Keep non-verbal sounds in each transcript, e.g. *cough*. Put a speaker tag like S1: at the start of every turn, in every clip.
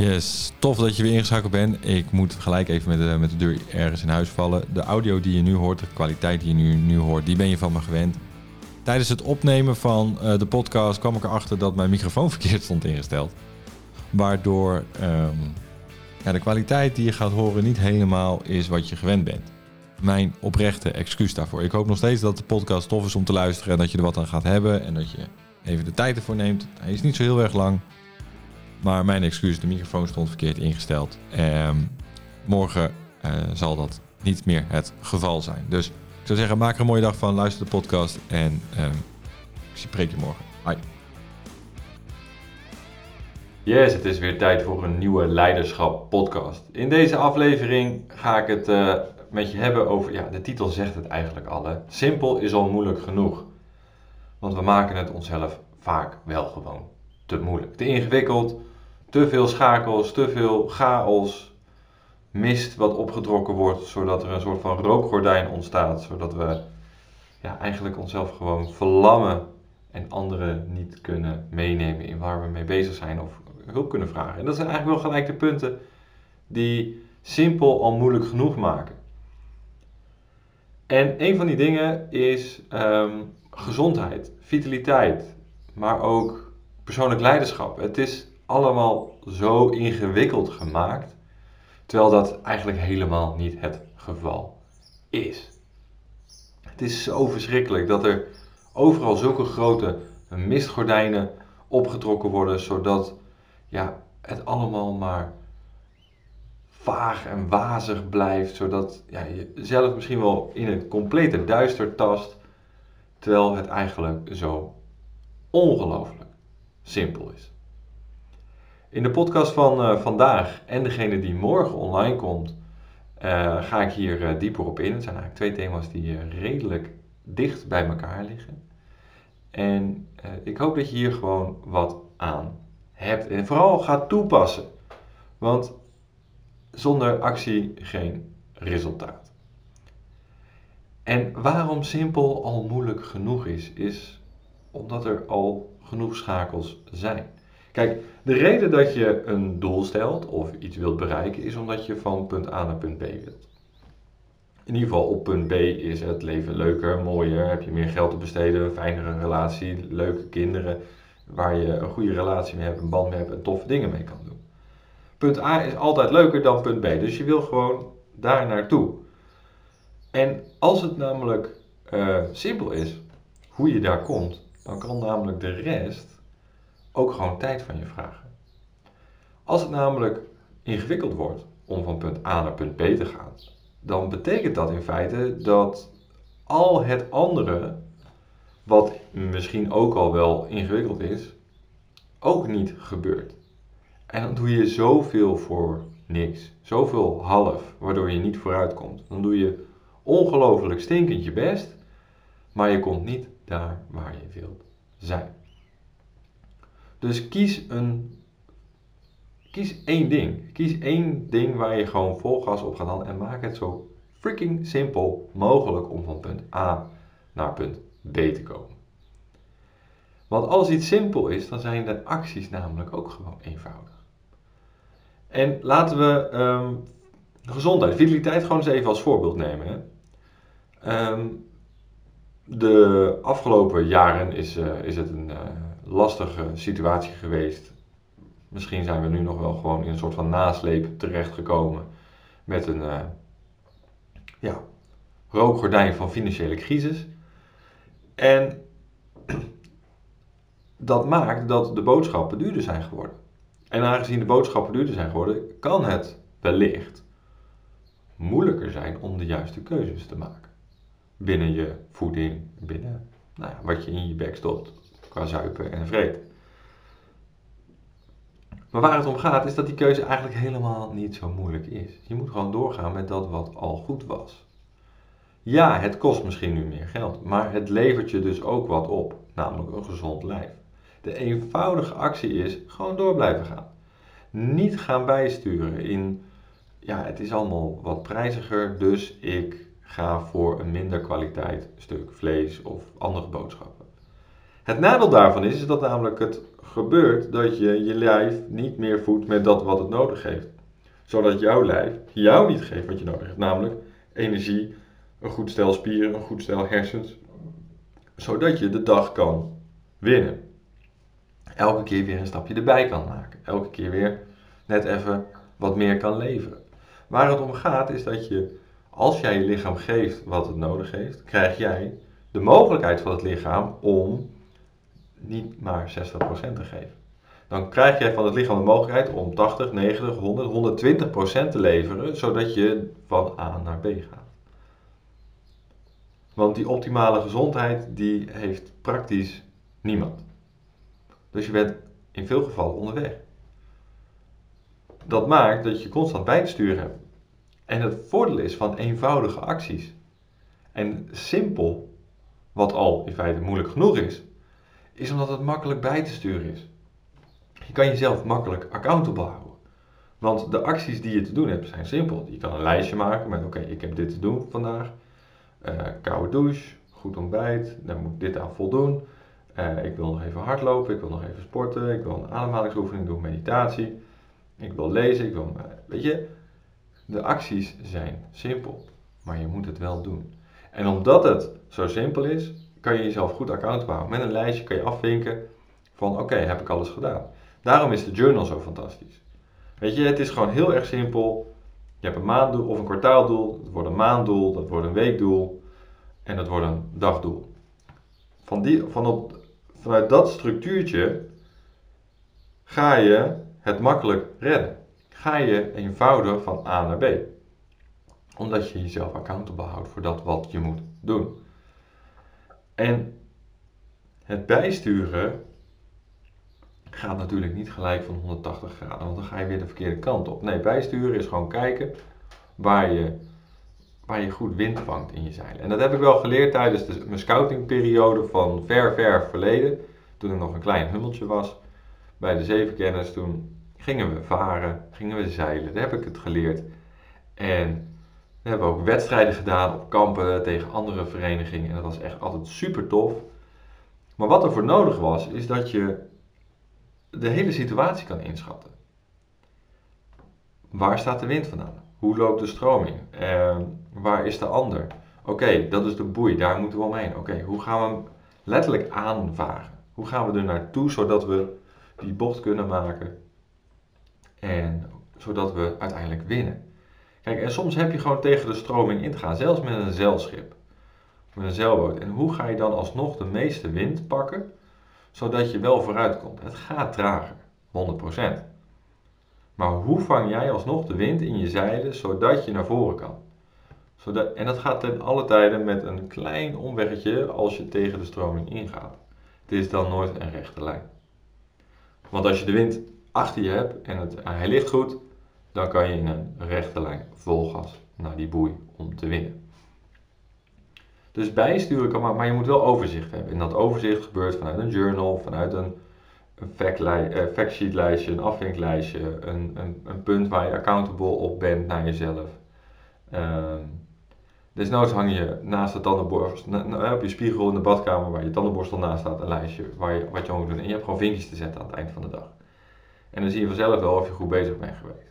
S1: Yes, tof dat je weer ingeschakeld bent. Ik moet gelijk even met de, met de deur ergens in huis vallen. De audio die je nu hoort, de kwaliteit die je nu, nu hoort, die ben je van me gewend. Tijdens het opnemen van uh, de podcast kwam ik erachter dat mijn microfoon *laughs* verkeerd stond ingesteld. Waardoor um, ja, de kwaliteit die je gaat horen niet helemaal is wat je gewend bent. Mijn oprechte excuus daarvoor. Ik hoop nog steeds dat de podcast tof is om te luisteren en dat je er wat aan gaat hebben en dat je even de tijd ervoor neemt. Hij is niet zo heel erg lang. Maar mijn excuus, de microfoon stond verkeerd ingesteld. Um, morgen uh, zal dat niet meer het geval zijn. Dus ik zou zeggen, maak er een mooie dag van. Luister de podcast en um, ik spreek je morgen. Bye. Yes, het is weer tijd voor een nieuwe Leiderschap podcast. In deze aflevering ga ik het uh, met je hebben over, ja, de titel zegt het eigenlijk al. Simpel is al moeilijk genoeg. Want we maken het onszelf vaak wel gewoon te moeilijk, te ingewikkeld, te veel schakels, te veel chaos, mist wat opgetrokken wordt, zodat er een soort van rookgordijn ontstaat, zodat we ja, eigenlijk onszelf gewoon verlammen en anderen niet kunnen meenemen in waar we mee bezig zijn of hulp kunnen vragen. En dat zijn eigenlijk wel gelijk de punten die simpel al moeilijk genoeg maken. En een van die dingen is um, gezondheid, vitaliteit, maar ook persoonlijk leiderschap. Het is allemaal zo ingewikkeld gemaakt, terwijl dat eigenlijk helemaal niet het geval is. Het is zo verschrikkelijk dat er overal zulke grote mistgordijnen opgetrokken worden, zodat ja, het allemaal maar vaag en wazig blijft, zodat ja, je zelf misschien wel in het complete duister tast, terwijl het eigenlijk zo ongelooflijk simpel is. In de podcast van uh, vandaag en degene die morgen online komt, uh, ga ik hier uh, dieper op in. Het zijn eigenlijk twee thema's die redelijk dicht bij elkaar liggen. En ik hoop dat je hier gewoon wat aan hebt. En vooral gaat toepassen. Want zonder actie geen resultaat. En waarom simpel al moeilijk genoeg is, is omdat er al genoeg schakels zijn. Kijk, de reden dat je een doel stelt of iets wilt bereiken is omdat je van punt A naar punt B wilt. In ieder geval op punt B is het leven leuker, mooier, heb je meer geld te besteden, fijnere relatie, leuke kinderen waar je een goede relatie mee hebt, een band mee hebt en toffe dingen mee kan doen. Punt A is altijd leuker dan punt B, dus je wil gewoon daar naartoe. En als het namelijk uh, simpel is hoe je daar komt, dan kan namelijk de rest ook gewoon tijd van je vragen. Als het namelijk ingewikkeld wordt om van punt A naar punt B te gaan, dan betekent dat in feite dat al het andere, wat misschien ook al wel ingewikkeld is, ook niet gebeurt. En dan doe je zoveel voor niks, zoveel half, waardoor je niet vooruit komt. Dan doe je ongelooflijk stinkend je best, maar je komt niet daar waar je wilt zijn. Dus kies een. Kies één ding. Kies één ding waar je gewoon vol gas op gaat halen en maak het zo freaking simpel mogelijk om van punt A naar punt B te komen. Want als iets simpel is, dan zijn de acties namelijk ook gewoon eenvoudig. En laten we um, gezondheid, vitaliteit gewoon eens even als voorbeeld nemen. Hè. Um, de afgelopen jaren is, uh, is het een, uh, lastige situatie geweest. Misschien zijn we nu nog wel gewoon in een soort van nasleep terechtgekomen met een uh, ja, rookgordijn van financiële crisis. En *clears throat* dat maakt dat de boodschappen duurder zijn geworden. En aangezien de boodschappen duurder zijn geworden, kan het wellicht moeilijker zijn om de juiste keuzes te maken. Binnen je voeding, binnen nou ja, wat je in je bek stopt qua zuipen en vreten. Maar waar het om gaat is dat die keuze eigenlijk helemaal niet zo moeilijk is. Je moet gewoon doorgaan met dat wat al goed was. Ja, het kost misschien nu meer geld, maar het levert je dus ook wat op, namelijk een gezond lijf. De eenvoudige actie is gewoon door blijven gaan. Niet gaan bijsturen in, ja, het is allemaal wat prijziger, dus ik ga voor een minder kwaliteit stuk vlees of andere boodschappen. Het nadeel daarvan is, is dat namelijk het gebeurt dat je je lijf niet meer voedt met dat wat het nodig heeft. Zodat jouw lijf jou niet geeft wat je nodig hebt, namelijk energie, een goed stel spieren, een goed stel hersens, zodat je de dag kan winnen. Elke keer weer een stapje erbij kan maken. Elke keer weer net even wat meer kan leveren. Waar het om gaat is dat je, als jij je lichaam geeft wat het nodig heeft, krijg jij de mogelijkheid van het lichaam om niet maar 60% te geven. Dan krijg jij van het lichaam de mogelijkheid om 80, 90, 100, 120% te leveren, zodat je van A naar B gaat. Want die optimale gezondheid, die heeft praktisch niemand. Dus je bent in veel gevallen onderweg. Dat maakt dat je constant bij te sturen hebt. En het voordeel is van eenvoudige acties. En simpel, wat al in feite moeilijk genoeg is, is omdat het makkelijk bij te sturen is. Je kan jezelf makkelijk accountable houden. Want de acties die je te doen hebt zijn simpel. Je kan een lijstje maken met oké, ik heb dit te doen vandaag. Uh, koude douche, goed ontbijt, daar moet ik dit aan voldoen. Uh, ik wil nog even hardlopen, ik wil nog even sporten, ik wil een ademhalingsoefening doen, meditatie. Ik wil lezen, ik wil, weet je, de acties zijn simpel, maar je moet het wel doen. En omdat het zo simpel is, kan je jezelf goed houden. Met een lijstje kan je afvinken van oké, heb ik alles gedaan. Daarom is de journal zo fantastisch. Weet je, het is gewoon heel erg simpel. Je hebt een maanddoel of een kwartaaldoel, dat wordt een maanddoel, dat wordt een weekdoel en dat wordt een dagdoel. Van die, van op, vanuit dat structuurtje ga je het makkelijk redden. Ga je eenvoudig van A naar B. Omdat je jezelf accountable houdt voor dat wat je moet doen. En het bijsturen gaat natuurlijk niet gelijk van 180 graden, want dan ga je weer de verkeerde kant op. Nee, bijsturen is gewoon kijken waar je, waar je goed wind vangt in je zeilen. En dat heb ik wel geleerd tijdens de, mijn scoutingperiode van ver, ver verleden. Toen ik nog een klein hummeltje was bij de zevenkennis. Toen gingen we varen, gingen we zeilen. Daar heb ik het geleerd. En we hebben ook wedstrijden gedaan op kampen tegen andere verenigingen. En dat was echt altijd super tof. Maar wat er voor nodig was, is dat je de hele situatie kan inschatten. Waar staat de wind vandaan? Hoe loopt de stroming? Uh, waar is de ander? Oké, dat is de boei, daar moeten we omheen. Oké, hoe gaan we hem letterlijk aanvaren? Hoe gaan we er naartoe zodat we die bocht kunnen maken en zodat we uiteindelijk winnen? Kijk, en soms heb je gewoon tegen de stroming in te gaan, zelfs met een zeilschip, met een zeilboot. En hoe ga je dan alsnog de meeste wind pakken, zodat je wel vooruit komt? Het gaat trager, 100%. Maar hoe vang jij alsnog de wind in je zeilen, zodat je naar voren kan? Zodat, en dat gaat ten alle tijden met een klein omweggetje als je tegen de stroming ingaat. Het is dan nooit een rechte lijn. Want als je de wind achter je hebt en het, hij ligt goed, dan kan je in een rechte lijn vol gas naar die boei om te winnen. Dus bijsturen kan maar, maar je moet wel overzicht hebben. En dat overzicht gebeurt vanuit een journal, vanuit een, een uh, lijstje, een afvinklijstje, een, een, een, punt waar je accountable op bent naar jezelf. Uh, desnoods hang je naast de tandenborstel, op je spiegel in de badkamer waar je tandenborstel naast staat, een lijstje waar je, wat je moet doen. En je hebt gewoon vinkjes te zetten aan het eind van de dag. En dan zie je vanzelf wel of je goed bezig bent geweest.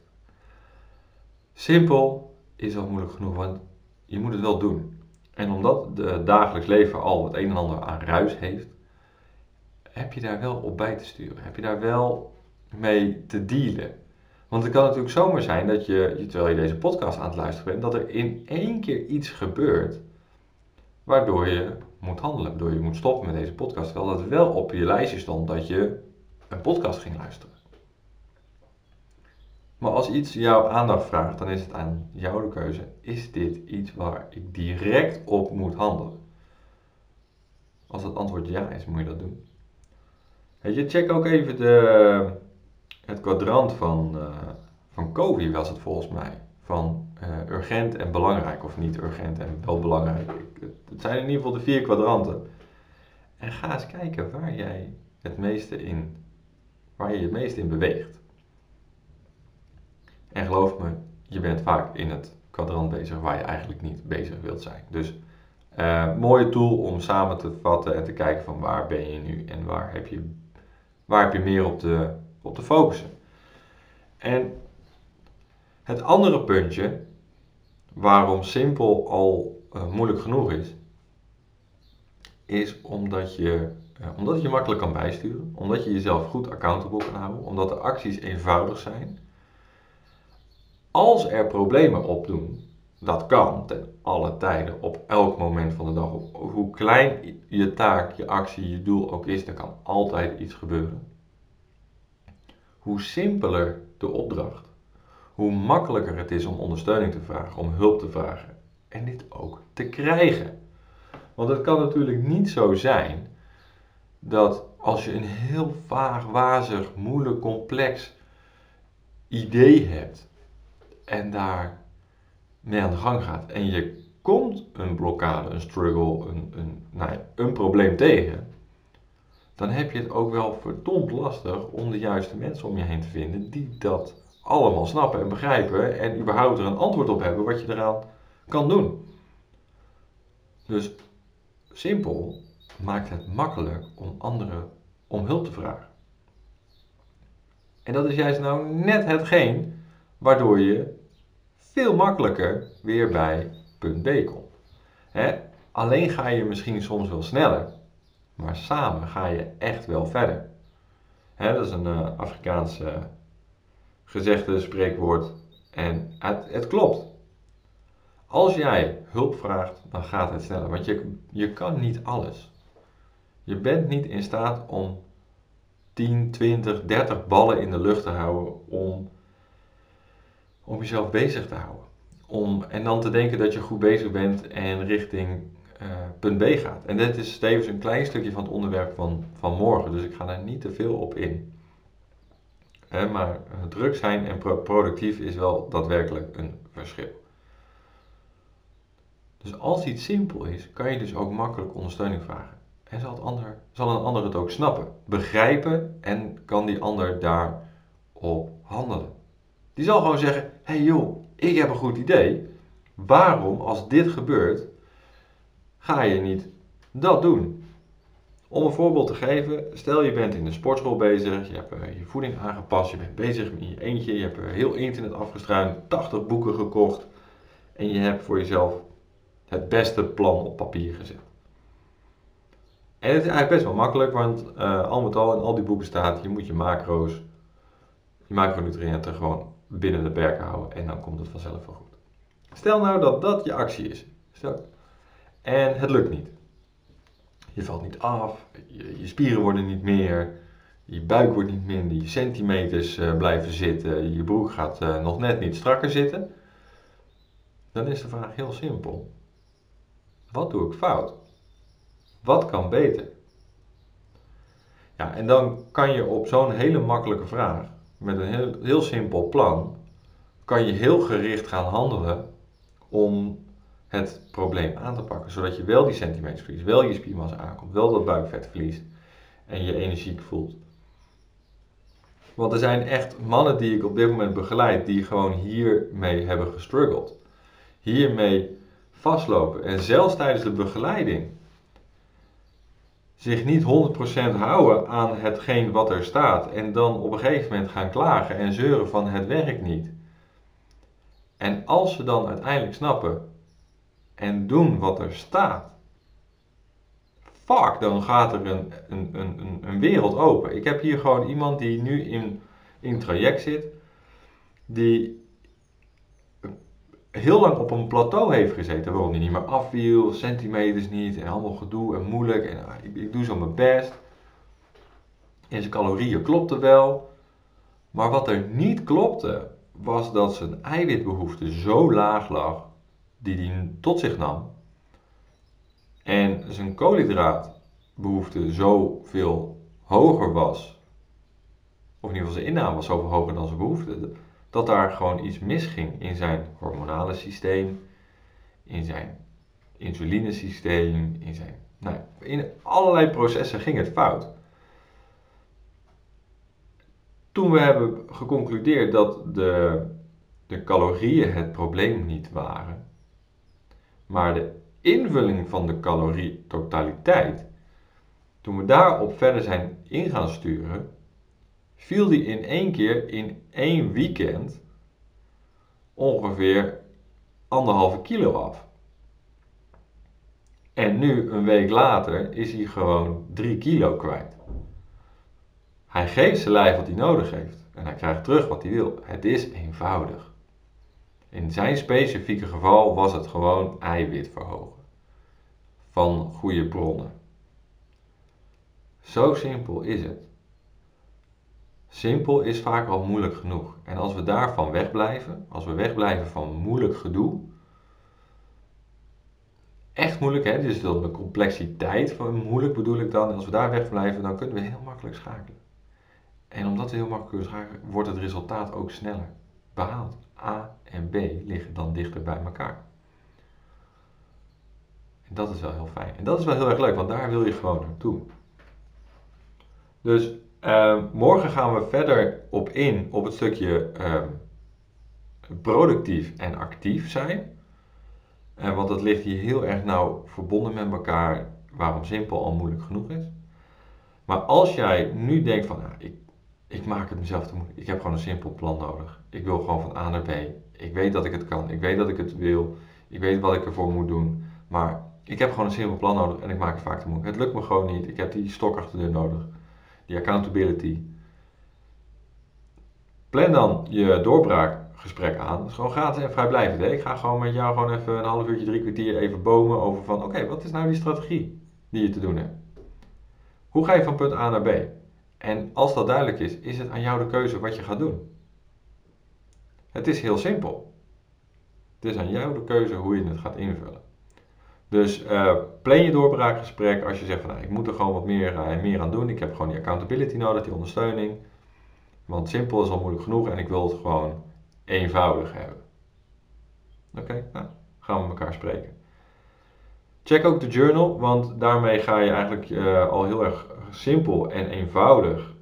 S1: Simpel is al moeilijk genoeg, want je moet het wel doen. En omdat het dagelijks leven al het een en ander aan ruis heeft, heb je daar wel op bij te sturen. Heb je daar wel mee te dealen. Want het kan natuurlijk zomaar zijn dat je, terwijl je deze podcast aan het luisteren bent, dat er in één keer iets gebeurt waardoor je moet handelen, waardoor je moet stoppen met deze podcast. Terwijl dat wel op je lijstje stond dat je een podcast ging luisteren. Maar als iets jouw aandacht vraagt, dan is het aan jou de keuze. Is dit iets waar ik direct op moet handelen? Als het antwoord ja is, moet je dat doen. Weet je, check ook even de, het kwadrant van, uh, van Covey was het volgens mij. Van uh, urgent en belangrijk, of niet urgent en wel belangrijk. Het zijn in ieder geval de vier kwadranten. En ga eens kijken waar jij het meeste in, waar je het meeste in beweegt. En geloof me, je bent vaak in het kwadrant bezig waar je eigenlijk niet bezig wilt zijn. Dus Uh, mooie tool om samen te vatten en te kijken van waar ben je nu en waar heb je, waar heb je meer op te, op te focussen. En het andere puntje, waarom simpel al uh, moeilijk genoeg is, is omdat je, uh, omdat je makkelijk kan bijsturen, omdat je jezelf goed accountable kan houden, omdat de acties eenvoudig zijn. Als er problemen opdoen, dat kan ten alle tijden, op elk moment van de dag. hoe klein je taak, je actie, je doel ook is, er kan altijd iets gebeuren. Hoe simpeler de opdracht, hoe makkelijker het is om ondersteuning te vragen, om hulp te vragen en dit ook te krijgen. Want het kan natuurlijk niet zo zijn dat als je een heel vaag, wazig, moeilijk, complex idee hebt en daar mee aan de gang gaat en je komt een blokkade, een struggle, een, een, nou ja, een probleem tegen, dan heb je het ook wel verdomd lastig om de juiste mensen om je heen te vinden die dat allemaal snappen en begrijpen en überhaupt er een antwoord op hebben wat je eraan kan doen. Dus simpel maakt het makkelijk om anderen om hulp te vragen. En dat is juist nou net hetgeen waardoor je veel makkelijker weer bij punt B alleen ga je misschien soms wel sneller, maar samen ga je echt wel verder. dat is een uh, Afrikaanse gezegde, spreekwoord. En het, het, klopt. Als jij hulp vraagt, dan gaat het sneller. Want je, je kan niet alles. Je bent niet in staat om 10, 20, 30 ballen in de lucht te houden om om jezelf bezig te houden. Om, en dan te denken dat je goed bezig bent en richting uh, punt B gaat. En dit is tevens een klein stukje van het onderwerp van, van morgen, dus ik ga daar niet te veel op in. maar druk zijn en productief is wel daadwerkelijk een verschil. Dus als iets simpel is, kan je dus ook makkelijk ondersteuning vragen. En zal, het ander, zal een ander het ook snappen, begrijpen en kan die ander daarop handelen. Die zal gewoon zeggen: Hé hey joh, ik heb een goed idee. Waarom, als dit gebeurt, ga je niet dat doen? Om een voorbeeld te geven, stel je bent in de sportschool bezig, je hebt eh, je voeding aangepast, je bent bezig met je eentje, je hebt heel internet afgestruind, 80 boeken gekocht en je hebt voor jezelf het beste plan op papier gezet. En het is eigenlijk best wel makkelijk, want uh, al met al in al die boeken staat, je moet je macro's, je macronutriënten gewoon binnen de perken houden en dan komt het vanzelf wel goed. Stel nou dat dat je actie is. Stel, en het lukt niet. Je valt niet af, je, spieren worden niet meer, je buik wordt niet minder, je centimeters uh, blijven zitten, je broek gaat uh, nog net niet strakker zitten. Dan is de vraag heel simpel. Wat doe ik fout? Wat kan beter? Ja, en dan kan je op zo'n hele makkelijke vraag met een heel, heel simpel plan kan je heel gericht gaan handelen om het probleem aan te pakken. Zodat je wel die centimeters verliest, wel je spiermassa aankomt, wel dat buikvet verliest en je energiek voelt. Want er zijn echt mannen die ik op dit moment begeleid die gewoon hiermee hebben gestruggeld. Hiermee vastlopen. En zelfs tijdens de begeleiding zich niet 100% houden aan hetgeen wat er staat en dan op een gegeven moment gaan klagen en zeuren van het werkt niet. En als ze dan uiteindelijk snappen en doen wat er staat, fuck, dan gaat er een, een, een, een wereld open. Ik heb hier gewoon iemand die nu in, in traject zit, die heel lang op een plateau heeft gezeten waarom hij niet meer afviel, centimeters niet en allemaal gedoe en moeilijk en ah, ik, ik doe zo mijn best. En zijn calorieën klopten wel, maar wat er niet klopte was dat zijn eiwitbehoefte zo laag lag die hij tot zich nam en zijn koolhydraatbehoefte zoveel hoger was, of in ieder geval zijn inname was zoveel hoger dan zijn behoefte dat daar gewoon iets misging in zijn hormonale systeem, in zijn insulinesysteem, in zijn. Nou, in allerlei processen ging het fout. Toen we hebben geconcludeerd dat de, de calorieën het probleem niet waren, maar de invulling van de calorie totaliteit, toen we daarop verder zijn in gaan sturen, viel die in één keer in één weekend ongeveer anderhalve kilo af. En nu, een week later, is hij gewoon 3 kilo kwijt. Hij geeft zijn lijf wat hij nodig heeft en hij krijgt terug wat hij wil. Het is eenvoudig. In zijn specifieke geval was het gewoon eiwit verhogen van goede bronnen. Zo simpel is het. Simpel is vaak al moeilijk genoeg. En als we daarvan wegblijven, als we wegblijven van moeilijk gedoe, echt moeilijk, hè? dus dat de complexiteit van moeilijk bedoel ik dan, als we daar wegblijven, dan kunnen we heel makkelijk schakelen. En omdat we heel makkelijk kunnen schakelen, wordt het resultaat ook sneller behaald. A en B liggen dan dichter bij elkaar. En dat is wel heel fijn. En dat is wel heel erg leuk, want daar wil je gewoon naartoe. Dus uh, morgen gaan we verder op in op het stukje uh, productief en actief zijn. Uh, want dat ligt hier heel erg nauw verbonden met elkaar, waarom simpel al moeilijk genoeg is. Maar als jij nu denkt van, nou, ik, ik maak het mezelf te moeilijk, ik heb gewoon een simpel plan nodig. Ik wil gewoon van A naar B. Ik weet dat ik het kan, ik weet dat ik het wil, ik weet wat ik ervoor moet doen. Maar ik heb gewoon een simpel plan nodig en ik maak het vaak te moeilijk. Het lukt me gewoon niet, ik heb die stok achter de deur nodig die accountability. Plan dan je doorbraakgesprek aan. Dat is gewoon gratis en vrijblijvend. Hè? Ik ga gewoon met jou gewoon even een half uurtje, drie kwartier even bomen over van... Oké, wat is nou die strategie die je te doen hebt? Hoe ga je van punt A naar B? En als dat duidelijk is, is het aan jou de keuze wat je gaat doen. Het is heel simpel. Het is aan jou de keuze hoe je het gaat invullen. Dus uh, plan je doorbraakgesprek als je zegt van nou, ik moet er gewoon wat meer, uh, meer aan doen. Ik heb gewoon die accountability nodig, die ondersteuning. Want simpel is al moeilijk genoeg en ik wil het gewoon eenvoudig hebben. Oké, nou, gaan we elkaar spreken. Check ook de journal, want daarmee ga je eigenlijk uh, al heel erg simpel en eenvoudig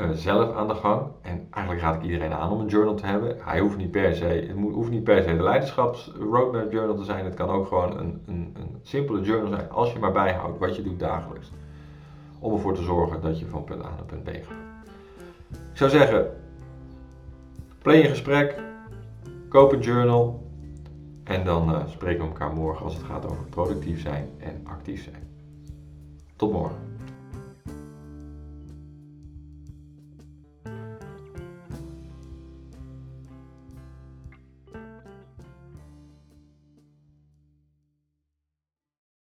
S1: uh, zelf aan de gang. En eigenlijk raad ik iedereen aan om een journal te hebben. Hij hoeft niet per se, het moet, hoeft niet per se de leiderschaps roadmap journal te zijn. Het kan ook gewoon een, een, een simpele journal zijn als je maar bijhoudt wat je doet dagelijks. Om ervoor te zorgen dat je van punt A naar punt B gaat. Ik zou zeggen, plan je gesprek, koop een journal en dan uh, spreken we elkaar morgen als het gaat over productief zijn en actief zijn. Tot morgen.